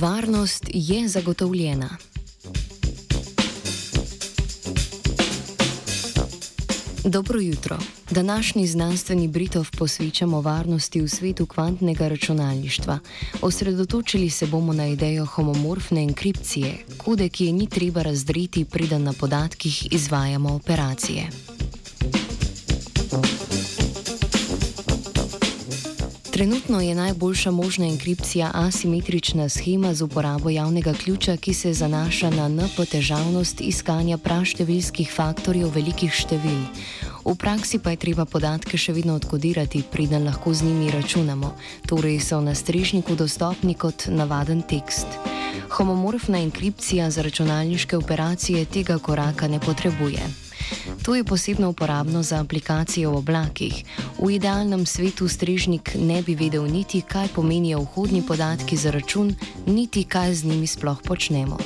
Varnost je zagotovljena. Dobro jutro. Današnji znanstveni britov posvečamo varnosti v svetu kvantnega računalništva. Osredotočili se bomo na idejo homomorfne enkripcije, kode, ki je ni treba razdreti, preden na podatkih izvajamo operacije. Trenutno je najboljša možna enkripcija asimetrična schema z uporabo javnega ključa, ki se zanaša na NP težavnost iskanja praštevilskih faktorjev velikih števil. V praksi pa je treba podatke še vedno odkodirati, preden lahko z njimi računamo, torej so na strežniku dostopni kot navaden tekst. Homomorfna enkripcija za računalniške operacije tega koraka ne potrebuje. To je posebno uporabno za aplikacije v oblakih. V idealnem svetu strežnik ne bi vedel niti, kaj pomenijo vhodni podatki za račun, niti kaj z njimi sploh počnemo.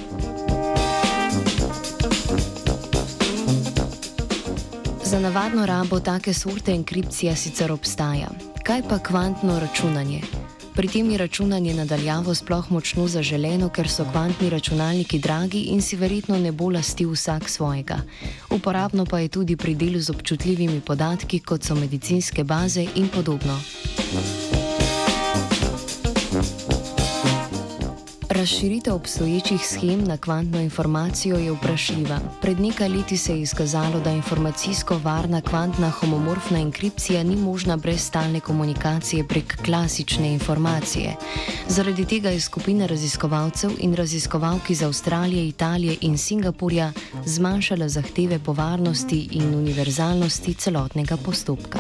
Za navadno rabo take sorte enkripcija sicer obstaja. Kaj pa kvantno računanje? Pri tem je računanje nadaljavo sploh močno zaželeno, ker so kvantni računalniki dragi in si verjetno ne bo lasti vsak svojega. Uporabno pa je tudi pri delu z občutljivimi podatki, kot so medicinske baze in podobno. Razširitev obstoječih schem na kvantno informacijo je vprašljiva. Pred nekaj leti se je izkazalo, da informacijsko varna kvantna homomorfna enkripcija ni možna brez stalne komunikacije prek klasične informacije. Zaradi tega je skupina raziskovalcev in raziskovalk iz Avstralije, Italije in Singapurja zmanjšala zahteve po varnosti in univerzalnosti celotnega postopka.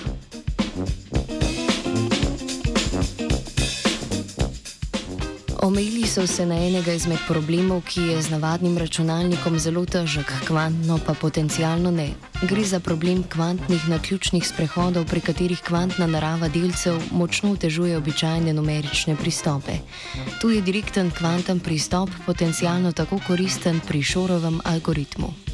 Omejili so se na enega izmed problemov, ki je z navadnim računalnikom zelo težek, kvantno pa potencialno ne. Gre za problem kvantnih naključnih sprehodov, pri katerih kvantna narava delcev močno otežuje običajne numerične pristope. Tu je direkten kvanten pristop potencialno tako koristen pri šorovem algoritmu.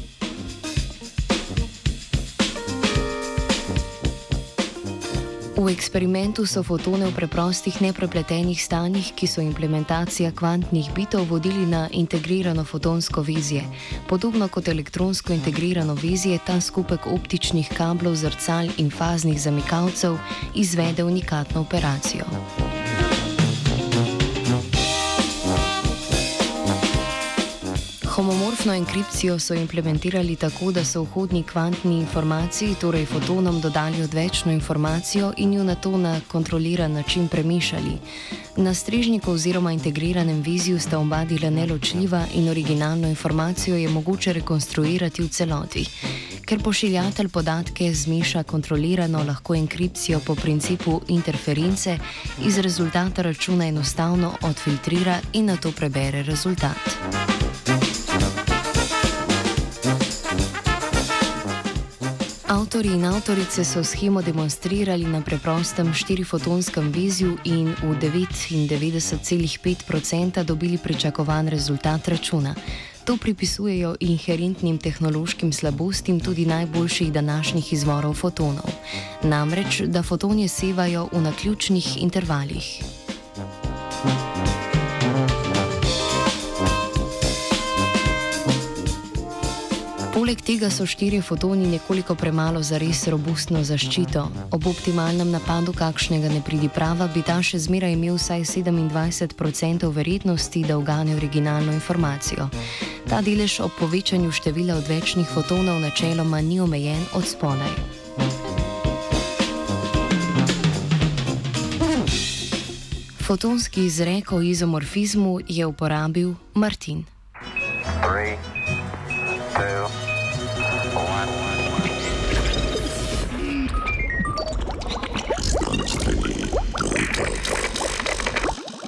V eksperimentu so fotone v preprostih neprepletenih stanjih, ki so implementacija kvantnih bitov, vodili na integrirano fotonsko vizije. Podobno kot elektronsko integrirano vizije, ta skupek optičnih kablov, zrcal in faznih zamikalcev izvede unikatno operacijo. Homomorfno enkripcijo so implementirali tako, da so vhodni kvantni informaciji, torej fotonom, dodali odvečno informacijo in jo na to na kontroliran način premešali. Na strežniku oziroma integriranem viziju sta oba dela neločljiva in originalno informacijo je mogoče rekonstruirati v celoti. Ker pošiljatelj podatke zmeša kontrolirano lahko enkripcijo po principu interference, iz rezultata računa enostavno odfiltrira in na to prebere rezultat. Avtori in avtorice so schemo demonstrirali na preprostem štirifotonskem viziju in v 99,5% dobili pričakovan rezultat računa. To pripisujejo inherentnim tehnološkim slabostim tudi najboljših današnjih izvorov fotonov. Namreč, da fotoni sevajo v naključnih intervalih. Poleg tega so štiri fotoni nekoliko premalo za res robustno zaščito. Ob optimalnem napadu kakšnega nepridiprava bi ta še zmeraj imel vsaj 27% verjetnosti, da ugane originalno informacijo. Ta delež ob povečanju števila odvečnih fotonov načeloma ni omejen od spodaj. Fotonski izrek o izomorfizmu je uporabil Martin. Three,